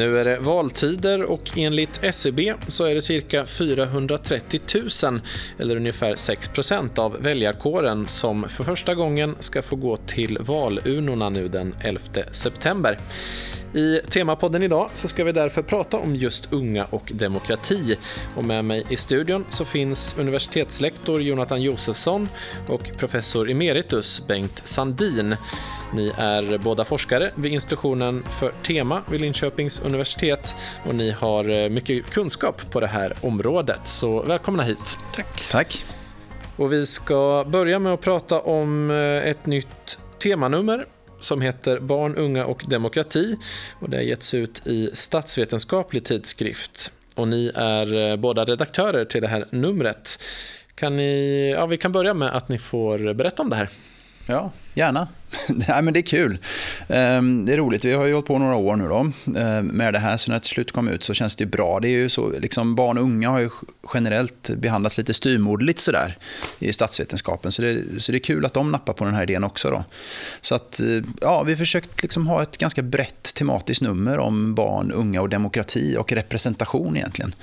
Nu är det valtider och enligt SCB så är det cirka 430 000 eller ungefär 6 av väljarkåren som för första gången ska få gå till valurnorna nu den 11 september. I Temapodden idag så ska vi därför prata om just unga och demokrati. Och med mig i studion så finns universitetslektor Jonathan Josefsson och professor emeritus Bengt Sandin. Ni är båda forskare vid institutionen för Tema vid Linköpings universitet och ni har eh, mycket kunskap på det här området. Så välkomna hit. Tack. Tack. Och vi ska börja med att prata om eh, ett nytt temanummer som heter Barn, unga och demokrati. Och det har getts ut i Statsvetenskaplig tidskrift. Och ni är eh, båda redaktörer till det här numret. Kan ni, ja, vi kan börja med att ni får berätta om det här. Ja, gärna. Nej, men det är kul. Ehm, det är roligt. Vi har ju hållit på några år nu då, ehm, med det här, så när det till slut kom ut så känns det bra. Det är ju så, liksom, barn och unga har ju generellt behandlats lite styrmodligt sådär i statsvetenskapen, så det, så det är kul att de nappar på den här idén också. Då. Så att, eh, ja, vi har försökt liksom ha ett ganska brett tematiskt nummer om barn, unga och demokrati och representation egentligen.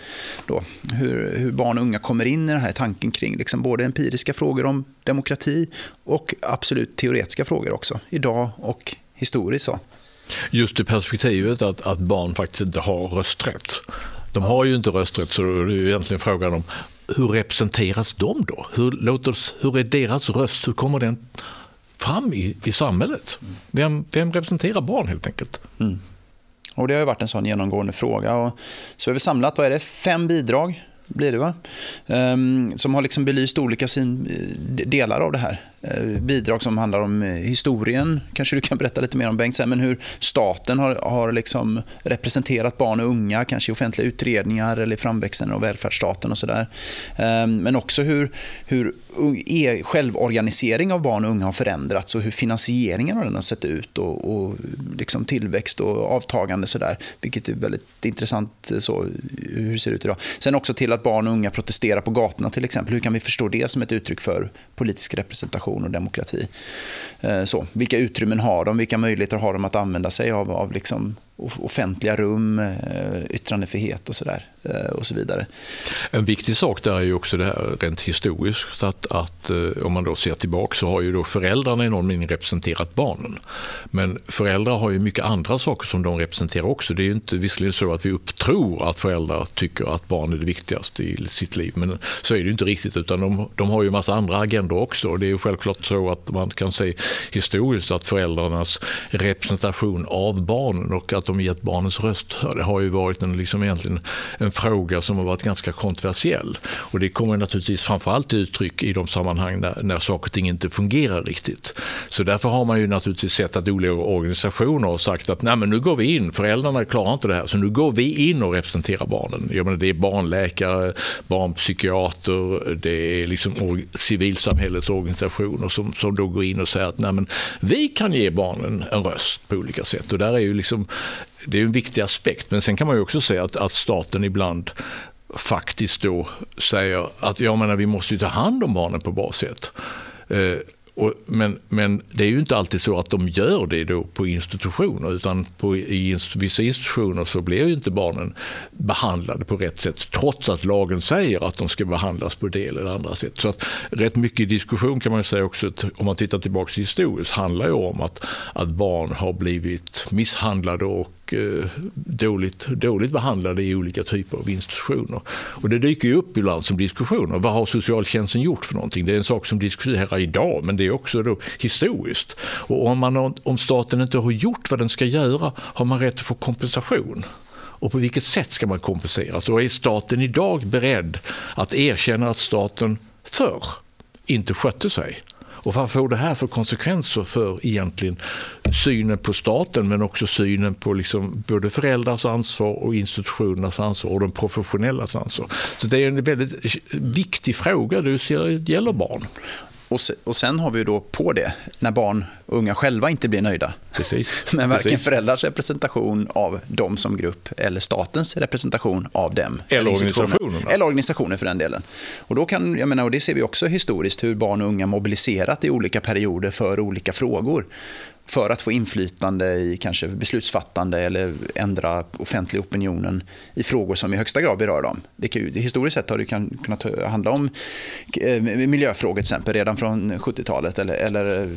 Då. Hur, hur barn och unga kommer in i den här tanken kring liksom både empiriska frågor om demokrati och absolut teoretiska frågor också, idag och historiskt. Så. Just i perspektivet att, att barn faktiskt inte har rösträtt. De har ju inte rösträtt så det är egentligen frågan om hur representeras de då? Hur, låter, hur är deras röst, hur kommer den fram i, i samhället? Vem, vem representerar barn helt enkelt? Mm. Och Det har varit en sån genomgående fråga. Och så har vi samlat vad är det, fem bidrag blir det va? Um, som har liksom belyst olika sin, eh, delar av det här. Uh, bidrag som handlar om eh, historien, kanske du kan berätta lite mer om Bengt, men hur staten har, har liksom representerat barn och unga, kanske i offentliga utredningar eller i framväxten av välfärdsstaten och sådär. Um, men också hur, hur e självorganisering av barn och unga har förändrats och hur finansieringen av den har sett ut och, och liksom tillväxt och avtagande sådär, vilket är väldigt intressant så, hur det ser ut idag. Sen också till att barn och unga protesterar på gatorna till exempel. Hur kan vi förstå det som ett uttryck för politisk representation och demokrati? Eh, så, vilka utrymmen har de? Vilka möjligheter har de att använda sig av, av liksom offentliga rum, eh, yttrandefrihet och, så där, eh, och så vidare. En viktig sak där är ju också det här rent historiskt att, att eh, om man då ser tillbaka så har ju då föräldrarna i någon mening representerat barnen. Men föräldrar har ju mycket andra saker som de representerar också. Det är ju inte visserligen så att vi upptror att föräldrar tycker att barn är det viktigaste i sitt liv, men så är det ju inte riktigt utan de, de har ju en massa andra agendor också. Och det är ju självklart så att man kan se historiskt att föräldrarnas representation av barnen och att de gett barnens röst Det har ju varit en, liksom egentligen en fråga som har varit ganska kontroversiell. Och det kommer naturligtvis framförallt till uttryck i de sammanhang när, när saker och ting inte fungerar riktigt. Så därför har man ju naturligtvis sett att olika organisationer har sagt att Nej, men nu går vi in, föräldrarna klarar inte det här, så nu går vi in och representerar barnen. Jag menar, det är barnläkare, barnpsykiater, det är liksom civilsamhällets organisationer som, som då går in och säger att Nej, men vi kan ge barnen en röst på olika sätt. Och där är ju liksom det är en viktig aspekt. Men sen kan man ju också säga att, att staten ibland faktiskt då säger att jag menar, vi måste ju ta hand om barnen på bra sätt. Eh, och, men, men det är ju inte alltid så att de gör det då på institutioner utan på, i vissa institutioner så blir ju inte barnen behandlade på rätt sätt trots att lagen säger att de ska behandlas på det eller andra sätt. Så att rätt mycket diskussion kan man säga också om man tittar tillbaka historiskt handlar ju om att, att barn har blivit misshandlade och och eh, dåligt, dåligt behandlade i olika typer av institutioner. Och det dyker ju upp ibland som diskussioner. Vad har socialtjänsten gjort för någonting? Det är en sak som diskuteras idag, men det är också då historiskt. Och om, man, om staten inte har gjort vad den ska göra, har man rätt att få kompensation? Och på vilket sätt ska man kompenseras? Och är staten idag beredd att erkänna att staten förr inte skötte sig och vad får det här för konsekvenser för egentligen synen på staten men också synen på liksom både föräldrars ansvar och institutionernas ansvar och de professionellas ansvar. Så det är en väldigt viktig fråga det gäller barn. Och sen, och sen har vi då på det, när barn och unga själva inte blir nöjda, Precis. Men varken Precis. föräldrars representation av dem som grupp eller statens representation av dem. Eller organisationerna. Eller organisationer för den delen. Och, då kan, jag menar, och det ser vi också historiskt hur barn och unga mobiliserat i olika perioder för olika frågor för att få inflytande i kanske beslutsfattande eller ändra offentlig opinionen i frågor som i högsta grad berör dem. Det kan ju, historiskt sett har det kan, kunnat handla om eh, miljöfrågor till exempel redan från 70-talet eller, eller eh,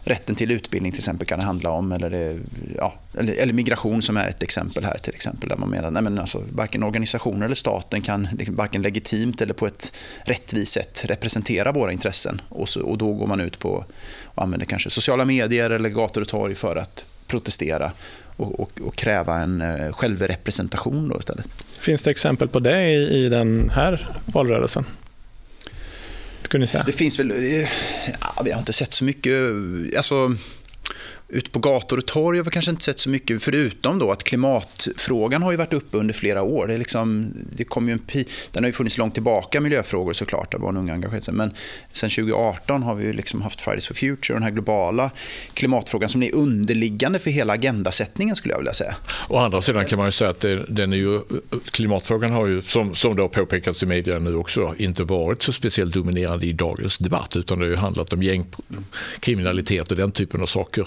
rätten till utbildning till exempel kan det handla om eller, det, ja, eller, eller migration som är ett exempel här till exempel där man menar nej men alltså, varken organisationer eller staten kan liksom, varken legitimt eller på ett rättvist sätt representera våra intressen och, så, och då går man ut på och använder kanske sociala medier eller gator och torg för att protestera och, och, och kräva en eh, självrepresentation då istället. Finns det exempel på det i, i den här valrörelsen? Det finns väl, eh, ja, vi har inte sett så mycket, alltså ute på gator och torg har vi kanske inte sett så mycket, förutom då att klimatfrågan har ju varit uppe under flera år. Det, är liksom, det kom ju en pi, den har ju funnits långt tillbaka, miljöfrågor såklart, där barn och unga engagerat sig. Men sen 2018 har vi ju liksom haft Fridays for Future, den här globala klimatfrågan som är underliggande för hela agendasättningen skulle jag vilja säga. Å andra sidan kan man ju säga att det, den är ju, klimatfrågan har ju, som, som det har påpekats i media nu också, inte varit så speciellt dominerande i dagens debatt, utan det har ju handlat om gängkriminalitet och den typen av saker.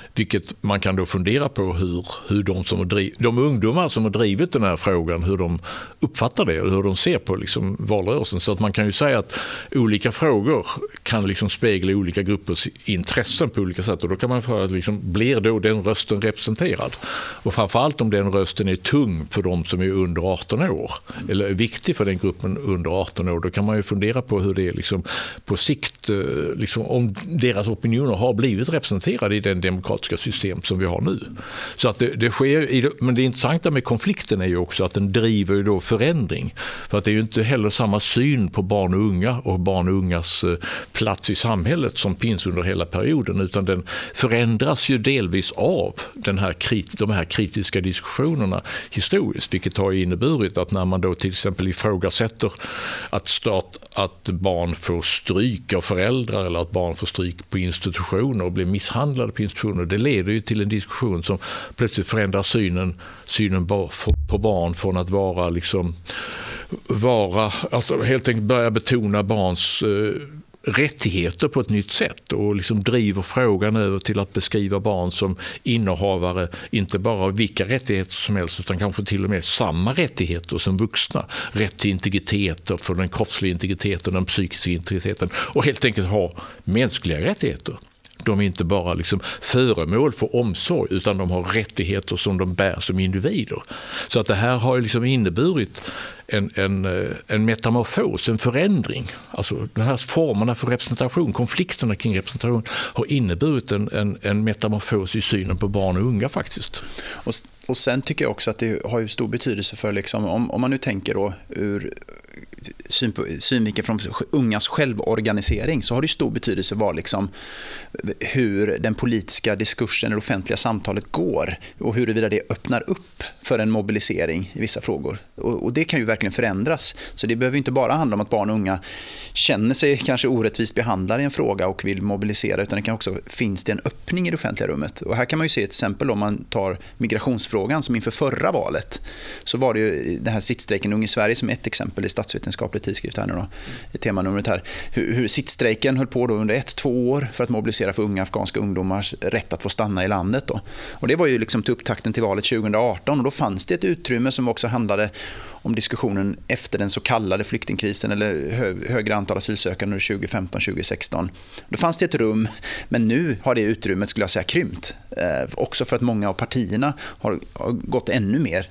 Vilket man kan då fundera på hur, hur de, som har driv, de ungdomar som har drivit den här frågan, hur de uppfattar det och hur de ser på liksom valrörelsen. Så att man kan ju säga att olika frågor kan liksom spegla olika gruppers intressen på olika sätt. Och då kan man fråga, liksom, blir då den rösten representerad? Och framförallt om den rösten är tung för de som är under 18 år, eller är viktig för den gruppen under 18 år, då kan man ju fundera på hur det är liksom, på sikt, eh, liksom, om deras opinioner har blivit representerade i den demokratiska system som vi har nu. Så att det, det sker, men det intressanta med konflikten är ju också att den driver ju då förändring. För att det är ju inte heller samma syn på barn och unga och barn och ungas eh, plats i samhället som finns under hela perioden, utan den förändras ju delvis av den här, de här kritiska diskussionerna historiskt, vilket har inneburit att när man då till exempel ifrågasätter att, stat, att barn får stryk av föräldrar eller att barn får stryk på institutioner och blir misshandlade på institutioner, det leder ju till en diskussion som plötsligt förändrar synen, synen på barn från att vara liksom vara, alltså helt enkelt börja betona barns eh, rättigheter på ett nytt sätt och liksom driver frågan över till att beskriva barn som innehavare, inte bara av vilka rättigheter som helst utan kanske till och med samma rättigheter som vuxna. Rätt till integritet för den kroppsliga integriteten, den psykiska integriteten och helt enkelt ha mänskliga rättigheter. De är inte bara liksom föremål för omsorg utan de har rättigheter som de bär som individer. Så att det här har liksom inneburit en, en, eh, en metamorfos, en förändring. Alltså de här formerna för representation, konflikterna kring representation har inneburit en, en, en metamorfos i synen på barn och unga faktiskt. Och, och sen tycker jag också att det har ju stor betydelse för, liksom, om, om man nu tänker då ur synvinkel från ungas självorganisering så har det stor betydelse var liksom, hur den politiska diskursen, det offentliga samtalet går och huruvida det öppnar upp för en mobilisering i vissa frågor. Och, och, det kan ju verkligen förändras. Så det behöver inte bara handla om att barn och unga känner sig kanske orättvist behandlade i en fråga och vill mobilisera utan det kan också finns det en öppning i det offentliga rummet. Och här kan man ju se ett exempel om man tar migrationsfrågan som inför förra valet så var det ju den här sittstrejken Ung i Sverige som ett exempel i statsvetenskap vetenskaplig tidskrift här nu då, i temanumret här. Hur, hur sittstrejken höll på då under ett, två år för att mobilisera för unga afghanska ungdomars rätt att få stanna i landet. Då. Och det var ju liksom till upptakten till valet 2018 och då fanns det ett utrymme som också handlade om diskussionen efter den så kallade flyktingkrisen eller hö högre antal asylsökande 2015-2016. Då fanns det ett rum, men nu har det utrymmet skulle jag säga krympt. Eh, också för att många av partierna har, har gått ännu mer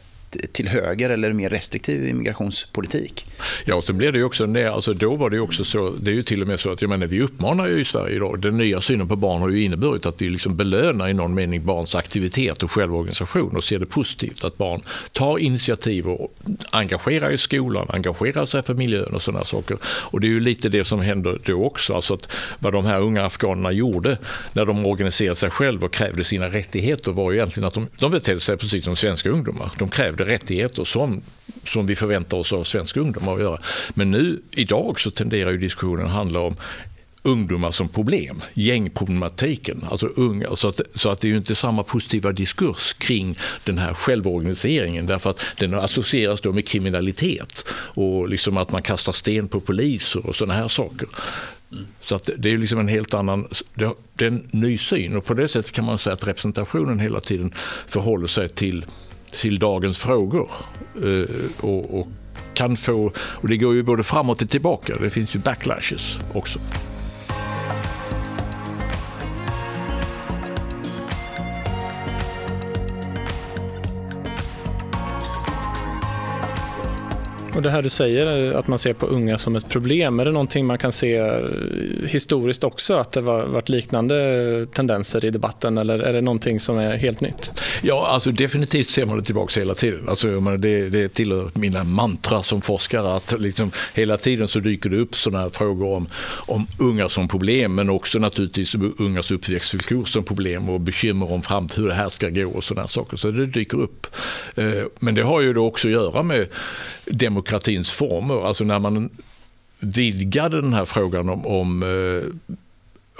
till höger eller mer restriktiv immigrationspolitik. Ja, och sen det ju också, nej, alltså då var det också så, det är ju till och med så att jag menar, vi uppmanar ju i Sverige idag, den nya synen på barn har ju inneburit att vi liksom belönar i någon mening barns aktivitet och självorganisation och ser det positivt att barn tar initiativ och engagerar i skolan, engagerar sig för miljön och sådana saker. Och det är ju lite det som händer då också, alltså att vad de här unga afghanerna gjorde när de organiserade sig själva och krävde sina rättigheter var ju egentligen att de, de betedde sig precis som svenska ungdomar. De krävde rättigheter som, som vi förväntar oss av svenska ungdomar att göra. Men nu, idag så tenderar ju diskussionen att handla om ungdomar som problem, gängproblematiken. Alltså unga, så, att, så att det är ju inte samma positiva diskurs kring den här självorganiseringen därför att den associeras då med kriminalitet och liksom att man kastar sten på poliser och sådana här saker. Mm. Så att det är liksom en helt annan, det är en ny syn och på det sättet kan man säga att representationen hela tiden förhåller sig till, till dagens frågor. Eh, och, och kan få, och det går ju både framåt och tillbaka, det finns ju backlashes också. Och det här du säger, att man ser på unga som ett problem, är det någonting man kan se eh, historiskt också, att det har varit liknande tendenser i debatten, eller är det någonting som är helt nytt? Ja, alltså definitivt ser man det tillbaka hela tiden. Alltså, det, det tillhör mina mantra som forskare, att liksom, hela tiden så dyker det upp sådana här frågor om, om unga som problem, men också naturligtvis ungas uppväxtvillkor som problem och bekymmer om framtiden, hur det här ska gå och sådana saker. Så det dyker upp. Eh, men det har ju då också att göra med demokratins former. Alltså när man vidgade den här frågan om, om, eh,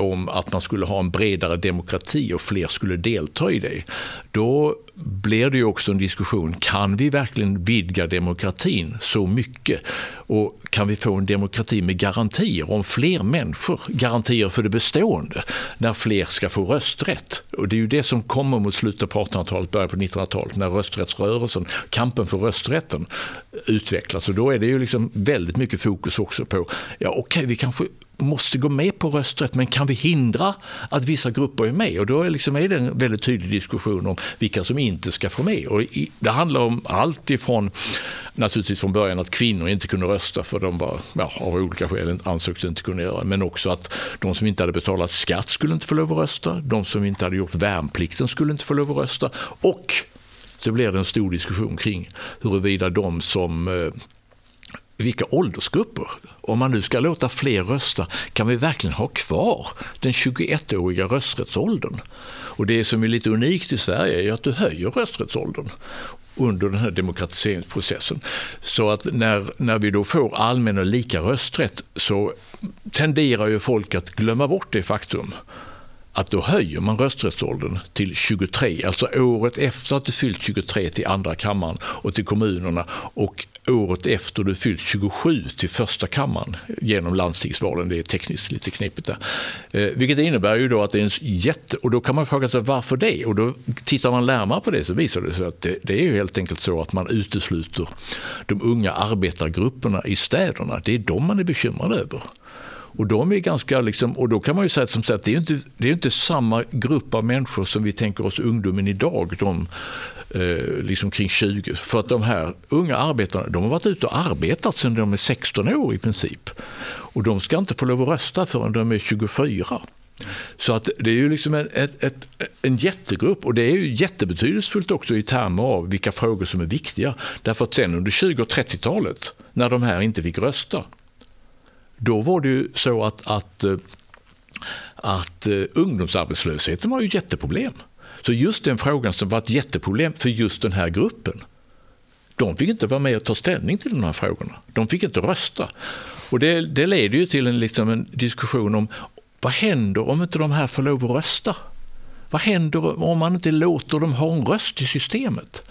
om att man skulle ha en bredare demokrati och fler skulle delta i det. Då blir det ju också en diskussion, kan vi verkligen vidga demokratin så mycket? Och kan vi få en demokrati med garantier om fler människor, garantier för det bestående, när fler ska få rösträtt? Och det är ju det som kommer mot slutet på 1800-talet, början på 1900-talet, när rösträttsrörelsen, kampen för rösträtten utvecklas. Och då är det ju liksom väldigt mycket fokus också på, ja okej, okay, vi kanske måste gå med på rösträtt, men kan vi hindra att vissa grupper är med? Och då är, liksom, är det en väldigt tydlig diskussion om vilka som inte ska få med. Och det handlar om allt ifrån naturligtvis från början att kvinnor inte kunde rösta för de var, ja, av olika skäl ansågs inte kunna göra. Men också att de som inte hade betalat skatt skulle inte få lov att rösta. De som inte hade gjort värnplikten skulle inte få lov att rösta. Och så blir det en stor diskussion kring huruvida de som eh, vilka åldersgrupper. Om man nu ska låta fler rösta, kan vi verkligen ha kvar den 21-åriga rösträttsåldern? Och det som är lite unikt i Sverige är att du höjer rösträttsåldern under den här demokratiseringsprocessen. Så att när, när vi då får allmän och lika rösträtt så tenderar ju folk att glömma bort det faktum att då höjer man rösträttsåldern till 23, alltså året efter att du fyllt 23 till andra kammaren och till kommunerna och året efter du fyllt 27 till första kammaren genom landstingsvalen. Det är tekniskt lite knepigt där. Eh, vilket innebär ju då att det är en jätte... Och då kan man fråga sig varför det? Och då tittar man närmare på det så visar det sig att det, det är ju helt enkelt så att man utesluter de unga arbetargrupperna i städerna. Det är de man är bekymrad över. Och de är ganska liksom, och då kan man ju säga som sagt, det är inte, det är inte samma grupp av människor som vi tänker oss ungdomen idag. De eh, liksom kring 20. För att de här unga arbetarna, de har varit ute och arbetat sedan de är 16 år i princip. Och de ska inte få lov att rösta förrän de är 24. Så att det är ju liksom en, ett, ett, en jättegrupp och det är ju jättebetydelsefullt också i termer av vilka frågor som är viktiga. Därför att sen under 20 och 30-talet, när de här inte fick rösta, då var det ju så att, att, eh, att eh, ungdomsarbetslösheten var ju ett jätteproblem. Så just den frågan som var ett jätteproblem för just den här gruppen, de fick inte vara med och ta ställning till de här frågorna. De fick inte rösta. Och det, det leder ju till en, liksom en diskussion om vad händer om inte de här får lov att rösta? Vad händer om man inte låter dem ha en röst i systemet?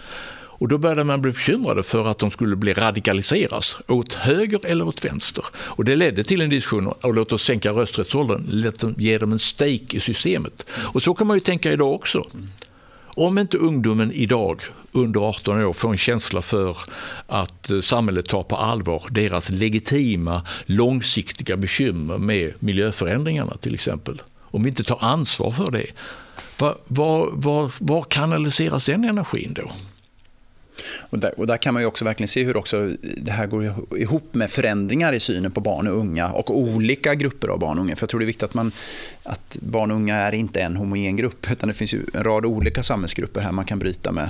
Och då började man bli bekymrade för att de skulle bli radikaliseras åt höger eller åt vänster. Och det ledde till en diskussion om låt oss sänka rösträttsåldern, låt dem, ge dem en stake i systemet. Och så kan man ju tänka idag också. Om inte ungdomen idag under 18 år får en känsla för att eh, samhället tar på allvar deras legitima långsiktiga bekymmer med miljöförändringarna till exempel. Om vi inte tar ansvar för det, var, var, var, var kanaliseras den energin då? Och där, och där, kan man ju också verkligen se hur också det här går ihop med förändringar i synen på barn och unga och olika grupper av barn och unga. För jag tror det är viktigt att, man, att barn och unga är inte en homogen grupp, utan det finns ju en rad olika samhällsgrupper här man kan bryta med.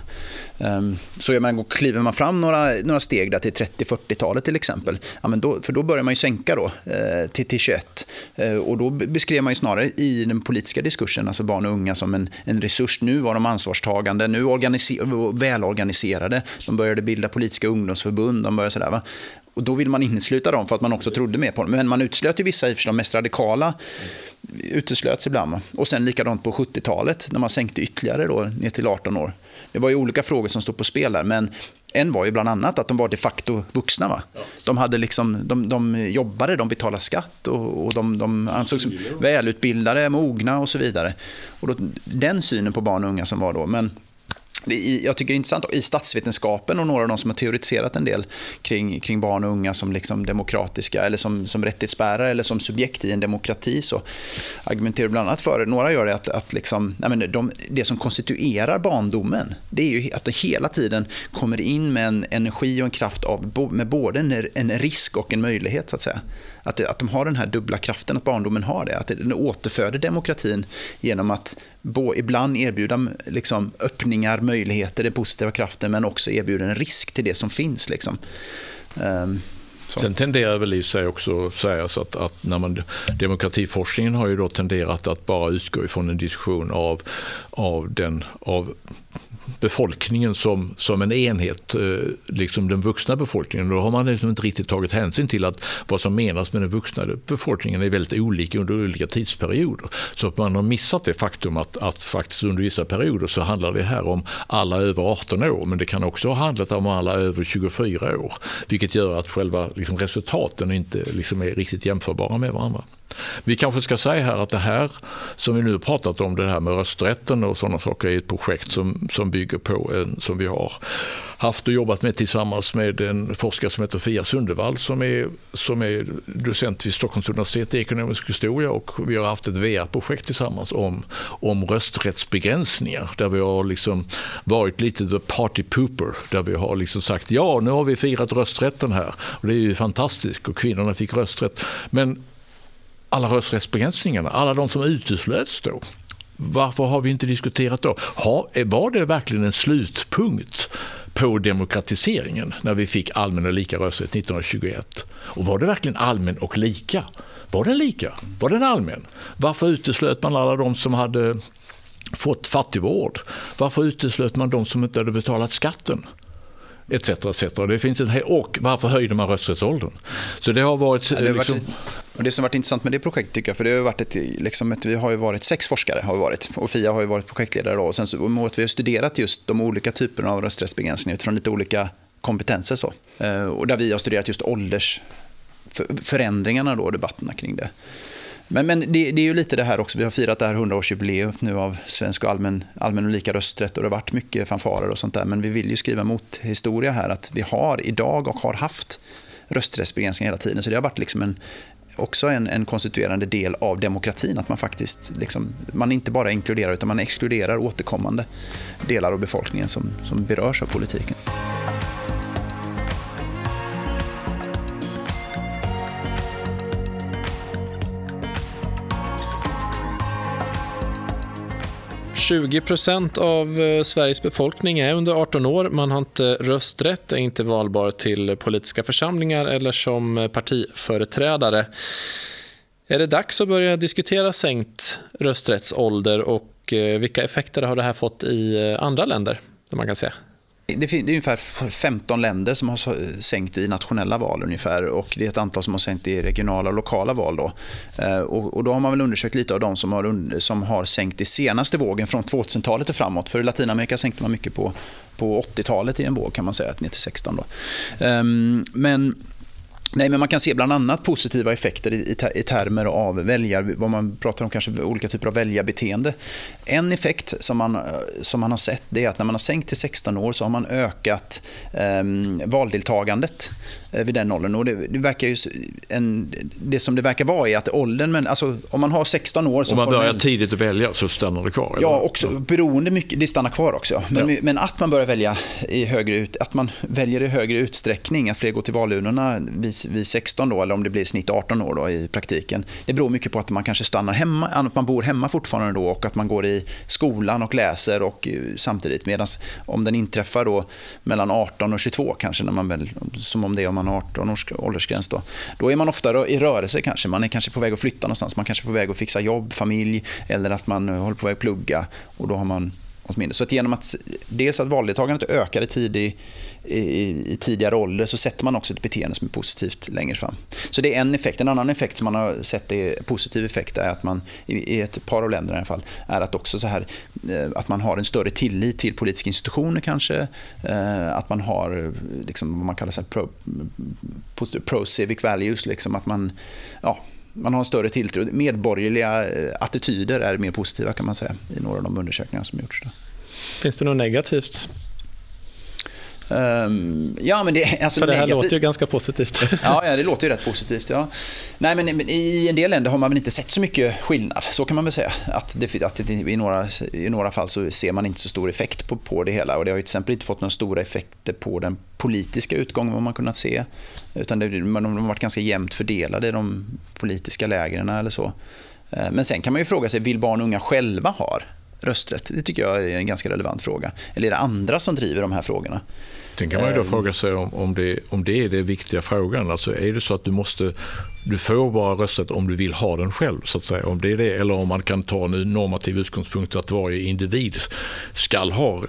Um, så jag menar, kliver man fram några, några steg där till 30-40-talet till exempel, ja, men då, för då börjar man ju sänka då, eh, till, till 21. Eh, och då beskrev man ju snarare i den politiska diskursen, alltså barn och unga som en, en resurs. Nu var de ansvarstagande, nu organiser, välorganiserade de började bilda politiska ungdomsförbund. De började sådär, va? och då vill man innesluta dem för att man också trodde mer på dem. Men man utslöt ju vissa, i de mest radikala uteslöts ibland. Och sen likadant på 70-talet när man sänkte ytterligare då, ner till 18 år. Det var ju olika frågor som stod på spel där, men en var ju bland annat att de var de facto vuxna. Va? De, hade liksom, de, de jobbade, de betalade skatt och, och de, de ansågs välutbildade, mogna och så vidare. Och då, den synen på barn och unga som var då. Men jag tycker det är intressant i statsvetenskapen och några av de som har teoretiserat en del kring, kring barn och unga som liksom demokratiska eller som, som rättighetsbärare eller som subjekt i en demokrati så argumenterar bland annat för, några gör det att, att liksom, nej de, det som konstituerar barndomen det är ju att det hela tiden kommer in med en energi och en kraft av, med både en, en risk och en möjlighet så att säga. Att, det, att de har den här dubbla kraften, att barndomen har det. Att den återföder demokratin genom att bo, ibland erbjuda liksom, öppningar, möjligheter, den positiva kraften, men också erbjuda en risk till det som finns. Liksom. Um, så. Sen tenderar väl i sig också sägas att, att när man, demokratiforskningen har ju då tenderat att bara utgå ifrån en diskussion av, av, den, av befolkningen som, som en enhet, eh, liksom den vuxna befolkningen. Då har man liksom inte riktigt tagit hänsyn till att vad som menas med den vuxna befolkningen är väldigt olika under olika tidsperioder. Så att man har missat det faktum att, att faktiskt under vissa perioder så handlar det här om alla över 18 år, men det kan också ha handlat om alla över 24 år, vilket gör att själva liksom, resultaten inte liksom, är riktigt jämförbara med varandra. Vi kanske ska säga här att det här som vi nu pratat om, det här med rösträtten och sådana saker, är ett projekt som, som bygger på en, som vi har haft och jobbat med tillsammans med en forskare som heter Fia Sundevall som är, som är docent vid Stockholms universitet i ekonomisk historia och vi har haft ett VR-projekt tillsammans om, om rösträttsbegränsningar där vi har liksom varit lite the party pooper där vi har liksom sagt ja nu har vi firat rösträtten här. Och det är ju fantastiskt och kvinnorna fick rösträtt. Men alla rösträttsbegränsningarna, alla de som uteslöts då. Varför har vi inte diskuterat då? var det verkligen en slutpunkt på demokratiseringen när vi fick allmän och lika rösträtt 1921? Och var det verkligen allmän och lika? Var den lika? Var den allmän? Varför uteslöt man alla de som hade fått fattigvård? Varför uteslöt man de som inte hade betalat skatten? Etc. etc. Det finns en, och varför höjde man rösträttsåldern? Så det har varit... Ja, det, liksom... varit och det som varit intressant med det projektet tycker jag, för det har varit ett, liksom ett, vi har ju varit sex forskare har varit, och Fia har ju varit projektledare då, och sen så vi har studerat just de olika typerna av rösträttsbegränsningar utifrån lite olika kompetenser så. Eh, och där vi har studerat just åldersförändringarna då, debatterna kring det. Men, men det, det, är ju lite det här också, vi har firat det här 100-årsjubileet nu av svensk och allmän, allmän och lika rösträtt och det har varit mycket fanfarer och sånt där. Men vi vill ju skriva mot historia här att vi har idag och har haft rösträttsbegränsningar hela tiden. Så det har varit liksom en, också en, en konstituerande del av demokratin. Att man faktiskt liksom, man inte bara inkluderar utan man exkluderar återkommande delar av befolkningen som, som berörs av politiken. 20 procent av eh, Sveriges befolkning är under 18 år. Man har inte rösträtt, är inte valbar till politiska församlingar eller som partiföreträdare. Är det dags att börja diskutera sänkt rösträttsålder och eh, vilka effekter har det här fått i eh, andra länder? Man kan säga? Det är ungefär 15 länder som har sänkt i nationella val ungefär och det är ett antal som har sänkt i regionala och lokala val. Då. Eh, och, då har man väl undersökt lite av de som har, som har sänkt i senaste vågen från 2000-talet och framåt. För i Latinamerika sänkte man mycket på, på 80-talet i en våg kan man säga, ner till 16. Då. Ehm, men Nej, men man kan se bland annat positiva effekter i, i, termer av väljar, vad man pratar om kanske olika typer av väljarbeteende. En effekt som man, som man har sett det är att när man har sänkt till 16 år så har man ökat eh, valdeltagandet vid den åldern. Och det, det, verkar ju en, det som det verkar vara är att åldern, men alltså, om man har 16 år... Om man börjar man, tidigt att välja så stannar det kvar? Ja, också, beroende mycket, det stannar kvar också. Men, ja. men att man börjar välja i högre, att man väljer i högre utsträckning, att fler går till valurnorna vid vid 16 då, eller om det blir snitt 18 år då, i praktiken. Det beror mycket på att man kanske stannar hemma, att man bor hemma fortfarande då och att man går i skolan och läser och eh, samtidigt. Medan om den inträffar då mellan 18 och 22 kanske, när man väl, som om det är om man har 18 års åldersgräns då. Då är man ofta i rörelse kanske. Man är kanske på väg att flytta någonstans. Man kanske är på väg att fixa jobb, familj eller att man håller på väg att plugga och då har man Åtminstone. Så att genom att dels att valdeltagandet ökar i, tidig, i, i, tidigare ålder så sätter man också ett beteende som är positivt längre fram. Så det är en effekt. En annan effekt som man har sett är positiv effekt är att man i ett par av länderna i alla fall är att också så här eh, att man har en större tillit till politiska institutioner kanske. Eh, att man har liksom, vad man kallar så pro, pro civic values. Liksom, att man, ja, man har en större tilltro. Medborgerliga eh, attityder är mer positiva kan man säga i några av de undersökningar som gjorts. Finns det något negativt? Um, ja, men det, alltså För det här negativ... låter ju ganska positivt. ja, ja, det låter ju rätt positivt. Ja. Nej, men i en del länder har man väl inte sett så mycket skillnad, så kan man väl säga. Att, det, att det, i, några, I några fall så ser man inte så stor effekt på, på det hela. Och Det har ju till exempel inte fått några stora effekter på den politiska utgången, vad man kunnat se. Utan det, man, de har varit ganska jämnt fördelade i de politiska lägren eller så. Eh, men sen kan man ju fråga sig, vill barn och unga själva ha rösträtt? Det tycker jag är en ganska relevant fråga. Eller är det andra som driver de här frågorna? Sen kan man ju då ehm. fråga sig om, om, det, om det är den viktiga frågan. Alltså är det så att du måste, du får bara rösträtt om du vill ha den själv så att säga. Om det är det, eller om man kan ta en normativ utgångspunkt att varje individ ska ha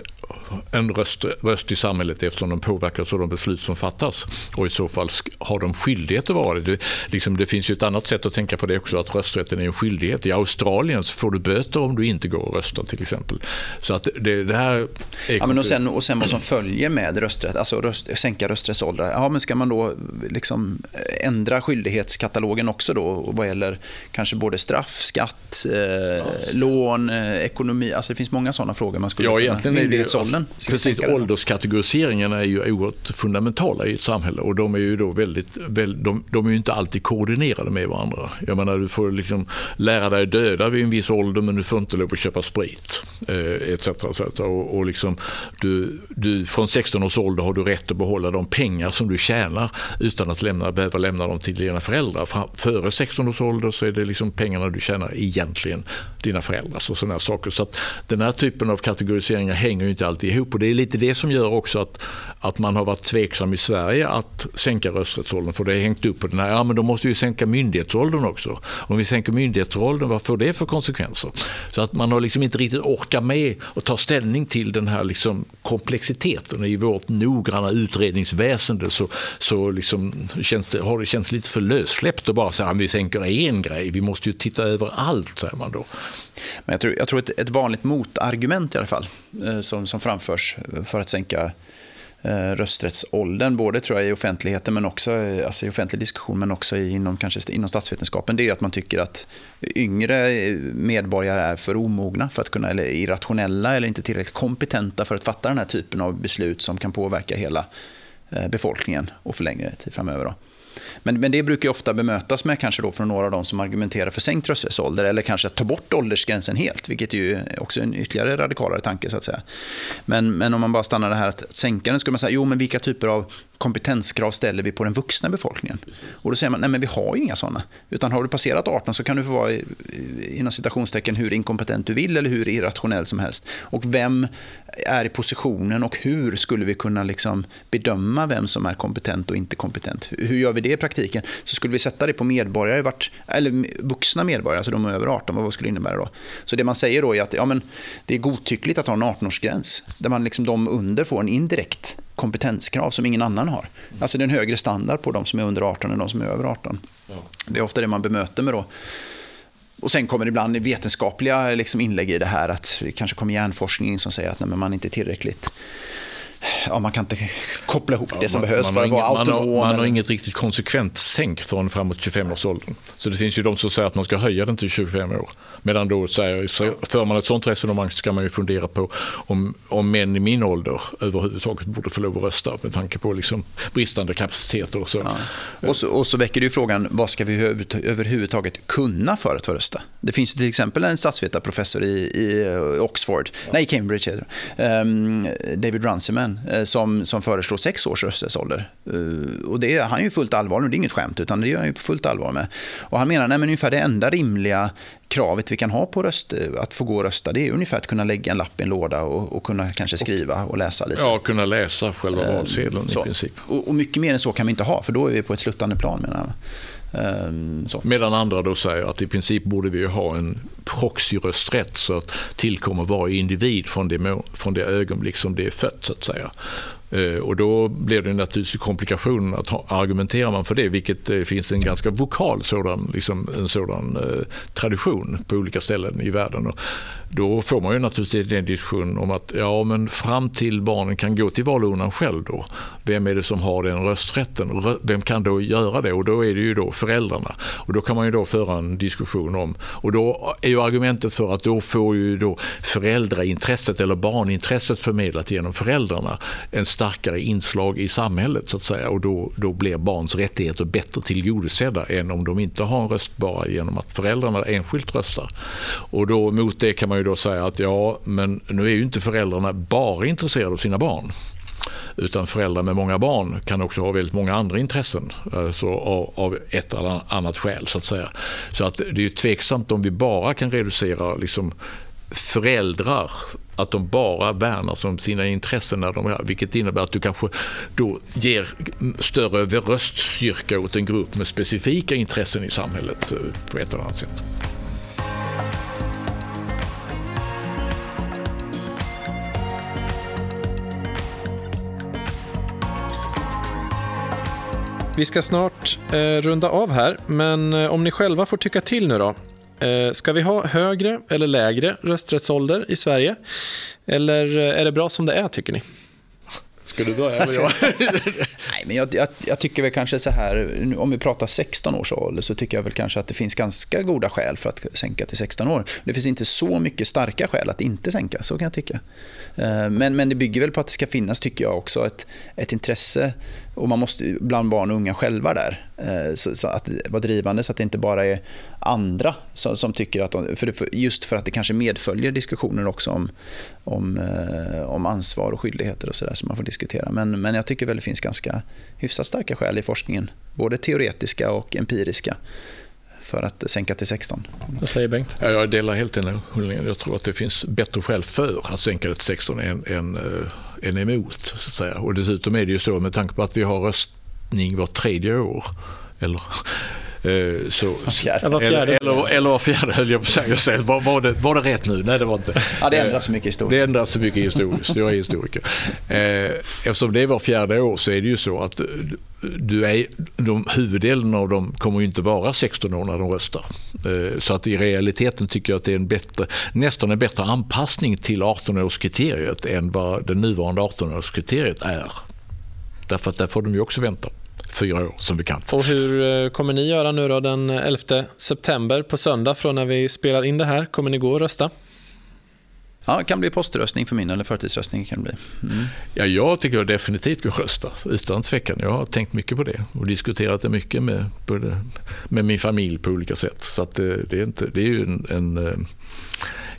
en röst, röst i samhället eftersom de påverkas av de beslut som fattas. Och i så fall har de skyldighet att vara det. Liksom, det finns ju ett annat sätt att tänka på det också, att rösträtten är en skyldighet. I Australien så får du böter om du inte går och röstar till exempel. Så att det, det här är ja, men och, sen, och sen vad som följer med rösträtt, alltså röst, sänka rösträttsåldrar. Ja, men ska man då liksom ändra skyldighetskatalogen också då vad gäller kanske både straff, skatt, eh, lån, eh, ekonomi. Alltså det finns många sådana frågor man skulle ja, egentligen myndighetsåldern åldern. Precis, ålderskategoriseringarna är ju oerhört fundamentala i ett samhälle och de är ju då väldigt, väldigt de, de, är ju inte alltid koordinerade med varandra. Jag menar, du får liksom lära dig döda vid en viss ålder men du får inte lov att köpa sprit. Eh, etc. etc. Och, och liksom, du, du, från 16 års ålder har du rätt att behålla de pengar som du tjänar utan att lämna, behöva lämna dem till dina föräldrar. Före 16 års ålder så är det liksom pengarna du tjänar egentligen dina föräldrars och sådana saker. Så att den här typen av kategoriseringar hänger ju inte alltihop. Och det är lite det som gör också att, att man har varit tveksam i Sverige att sänka rösträttsåldern. För det är hängt upp på den här, ja men då måste vi sänka myndighetsåldern också. Om vi sänker myndighetsåldern, vad får det för konsekvenser? Så att man har liksom inte riktigt orkat med att ta ställning till den här liksom komplexiteten. I vårt noggranna utredningsväsende så, så liksom känns det, har det känts lite för lössläppt att bara säga att vi sänker en grej. Vi måste ju titta över allt, säger man då. Men jag tror, jag tror ett, ett vanligt motargument i alla fall, eh, som, som framförs för att sänka eh, rösträttsåldern, både tror jag i offentligheten, men också eh, alltså i offentlig diskussion, men också inom, kanske inom statsvetenskapen, det är att man tycker att yngre medborgare är för omogna för att kunna, eller irrationella eller inte tillräckligt kompetenta för att fatta den här typen av beslut som kan påverka hela befolkningen och för längre tid framöver. Då. Men, men det brukar ofta bemötas med kanske då från några av de som argumenterar för sänkt rösträttsålder eller kanske att ta bort åldersgränsen helt, vilket är ju också en ytterligare radikalare tanke så att säga. Men, men om man bara stannar det här att sänka den skulle man säga, jo men vilka typer av kompetenskrav ställer vi på den vuxna befolkningen? Och då säger man, nej men vi har ju inga sådana. Utan har du passerat 18 så kan du få vara inom citationstecken hur inkompetent du vill eller hur irrationell som helst. Och vem är i positionen och hur skulle vi kunna liksom bedöma vem som är kompetent och inte kompetent? Hur gör vi det i praktiken? Så skulle vi sätta det på medborgare, vart, eller vuxna medborgare, alltså de över 18, vad skulle det innebära då? Så det man säger då är att ja, men det är godtyckligt att ha en 18-årsgräns, där man liksom de under får en indirekt kompetenskrav som ingen annan har. Alltså det är en högre standard på de som är under 18 än de som är över 18. Det är ofta det man bemöter med då. Och sen kommer det ibland vetenskapliga liksom inlägg i det här att det kanske kommer hjärnforskning som säger att nej, man inte är tillräckligt ja, man kan inte koppla ihop det som man, behövs man för att vara autonom. Man har, man har inget riktigt konsekvent sänk från framåt 25-årsåldern. Så det finns ju de som säger att man ska höja den till 25 år. Medan då säger, för man ett sånt resonemang ska man ju fundera på om, om män i min ålder överhuvudtaget borde få lov att rösta med tanke på liksom bristande kapacitet och så. Ja. Och så. Och så väcker det ju frågan, vad ska vi överhuvudtaget kunna för att få rösta? Det finns ju till exempel en statsvetarprofessor i, i Oxford, nej Cambridge heter um, David Runciman, Eh, som, som föreslår sex års rösträttsålder. Eh, och det är han ju fullt allvar med, det är inget skämt, utan det gör han ju på fullt allvar med. Och han menar, att men ungefär det enda rimliga kravet vi kan ha på röst, att få gå och rösta, det är ungefär att kunna lägga en lapp i en låda och, och kunna kanske skriva och läsa lite. Ja, kunna läsa själva valsedeln så. i princip. Och, och, mycket mer än så kan vi inte ha, för då är vi på ett sluttande plan menar jag. Ehm, så. Medan andra då säger att i princip borde vi ha en proxyrösträtt så att tillkommer varje individ från det, från det ögonblick som det är fött så att säga. Eh, och då blir det naturligtvis komplikationen att argumenterar man för det, vilket det finns en ganska vokal sådan, liksom en sådan eh, tradition på olika ställen i världen. Då får man ju naturligtvis en diskussion om att ja, men fram till barnen kan gå till valurnan själv då. Vem är det som har den rösträtten? Vem kan då göra det? Och då är det ju då föräldrarna. Och då kan man ju då föra en diskussion om, och då är ju argumentet för att då får ju då föräldraintresset eller barnintresset förmedlat genom föräldrarna en starkare inslag i samhället så att säga. Och då, då blir barns rättigheter bättre tillgodosedda än om de inte har en röst bara genom att föräldrarna enskilt röstar. Och då mot det kan man ju då säga att ja, men nu är ju inte föräldrarna bara intresserade av sina barn. Utan föräldrar med många barn kan också ha väldigt många andra intressen alltså av, ett eller annat skäl. Så att säga. Så att det är ju tveksamt om vi bara kan reducera liksom, föräldrar att de bara värnar om sina intressen när de vilket innebär att du kanske då ger större röststyrka åt en grupp med specifika intressen i samhället eh, på ett eller annat sätt. Vi ska snart eh, runda av här, men eh, om ni själva får tycka till nu då. Eh, ska vi ha högre eller lägre rösträttsålder i Sverige? Eller eh, är det bra som det är, tycker ni? Ska du börja? Alltså, nej, men jag, jag, jag, tycker väl kanske så här, om vi pratar 16 års ålder så tycker jag väl kanske att det finns ganska goda skäl för att sänka till 16 år. Det finns inte så mycket starka skäl att inte sänka, så kan jag tycka. Eh, men, men det bygger väl på att det ska finnas, tycker jag, också ett, ett intresse och man måste bland barn och unga själva där. Eh, så, så att vara drivande så att det inte bara är andra som, som tycker att de, för det, just för att det kanske medföljer diskussioner också om, om, eh, om ansvar och skyldigheter och sådär som man får diskutera. Men, men jag tycker väl det finns ganska hyfsat starka skäl i forskningen. Både teoretiska och empiriska för att sänka till 16. Vad säger Bengt? Ja, jag delar helt den hållningen. Jag tror att det finns bättre skäl för att sänka det till 16 än, än, äh, än emot. Så att säga. Och dessutom är det ju så med tanke på att vi har röstning var tredje år. Eller, Eh, så, fjärde. Eller, eller, eller var fjärde höll jag på att säga. Var, var, det, var det rätt nu? Nej, det var inte. Ja, det ändras så mycket historiskt. Det ändras så mycket historiskt. Jag är historiker. Eh, eftersom det var fjärde år så är det ju så att du är, de, huvuddelen av dem kommer ju inte vara 16 år när de röstar. Eh, så att i realiteten tycker jag att det är en bättre, nästan en bättre anpassning till 18-årskriteriet än vad det nuvarande 18-årskriteriet är. Därför att där får de ju också vänta fyra år som bekant. Och hur eh, kommer ni göra nu då den 11 september på söndag från när vi spelar in det här? Kommer ni gå och rösta? Ja, det kan bli poströstning för min eller förtidsröstning. Kan det bli. Mm. Ja, jag tycker jag definitivt gå rösta, utan tvekan. Jag har tänkt mycket på det och diskuterat det mycket med, med min familj på olika sätt. Så att det, det är, inte, det är ju en, en eh,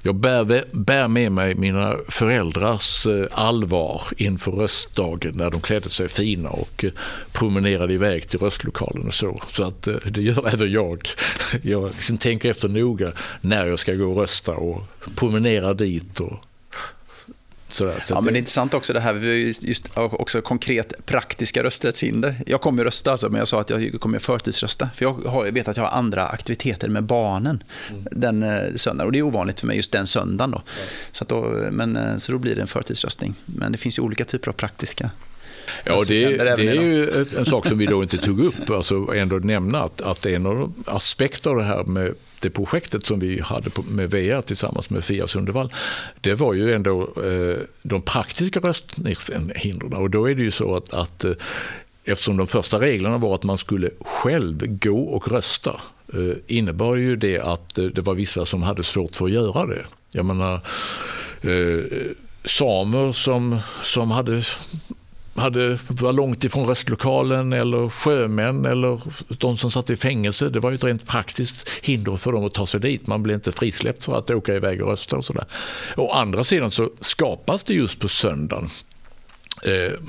jag bär, bär med mig mina föräldrars eh, allvar inför röstdagen när de klädde sig fina och eh, promenerade iväg till röstlokalen och så. Så att eh, det gör även jag. Jag liksom tänker efter noga när jag ska gå och rösta och promenera dit och Sådär, så ja, men det är intressant också det här, just också konkret praktiska rösträttshinder. Jag kommer rösta, alltså, men jag sa att jag kommer förtidsrösta. För jag, har, jag vet att jag har andra aktiviteter med barnen mm. den eh, söndagen. Och det är ovanligt för mig just den söndagen. Då. Mm. Så, då, men, eh, så då blir det en förtidsröstning. Men det finns ju olika typer av praktiska Ja, det, det är ju en sak som vi då inte tog upp, alltså ändå nämna att, att en av aspekterna av det här med det projektet som vi hade med VR tillsammans med Fia Sundevall, det var ju ändå eh, de praktiska röstningshindren. Och då är det ju så att, att eh, eftersom de första reglerna var att man skulle själv gå och rösta eh, innebar ju det att det var vissa som hade svårt för att göra det. Jag menar, eh, samer som, som hade hade, var långt ifrån röstlokalen eller sjömän eller de som satt i fängelse. Det var ju ett rent praktiskt hinder för dem att ta sig dit. Man blev inte frisläppt för att åka iväg och rösta och sådär. Å andra sidan så skapas det just på söndagen eh,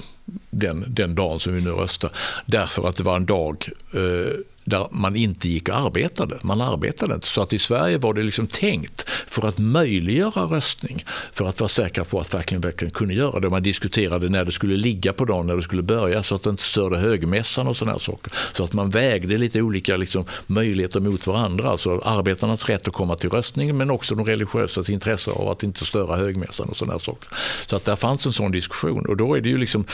den, den dagen som vi nu röstar. Därför att det var en dag eh, där man inte gick och arbetade. Man arbetade inte. Så att i Sverige var det liksom tänkt för att möjliggöra röstning. För att vara säkra på att verkligen, verkligen kunna göra det. Man diskuterade när det skulle ligga på dagen, när det skulle börja så att det inte störde högmässan och sådana saker. Så att man vägde lite olika liksom, möjligheter mot varandra. Alltså arbetarnas rätt att komma till röstning men också de religiösas intresse av att inte störa högmässan och sådana saker. Så att där fanns en sån diskussion. Och då är det ju liksom,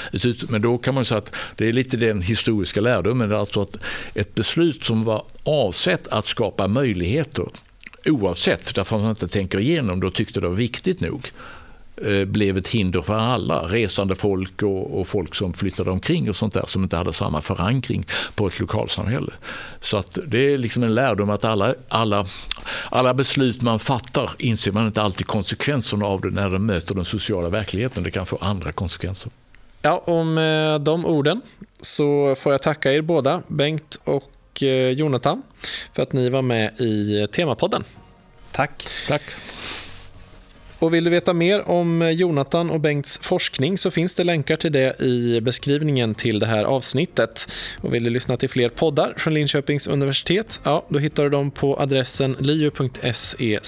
men då kan man säga att det är lite den historiska lärdomen. Alltså att ett beslut som var avsett att skapa möjligheter oavsett, därför att man inte tänker igenom det och tyckte det var viktigt nog eh, blev ett hinder för alla, resande folk och, och, folk som flyttade omkring och sånt där som inte hade samma förankring på ett lokalsamhälle. Så att det är liksom en lärdom att alla, alla, alla beslut man fattar inser man inte alltid konsekvenserna av det när de möter den sociala verkligheten. Det kan få andra konsekvenser. Ja, och med de orden så får jag tacka er båda, Bengt och eh, Jonathan, för att ni var med i Temapodden. Tack. Tack. Och vill du veta mer om Jonathan och Bengts forskning så finns det länkar till det i beskrivningen till det här avsnittet. Och vill du lyssna till fler poddar från Linköpings universitet, ja, då hittar du dem på adressen liu.se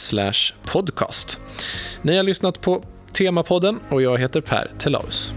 podcast. Ni har lyssnat på Temapodden och jag heter Per Telaus.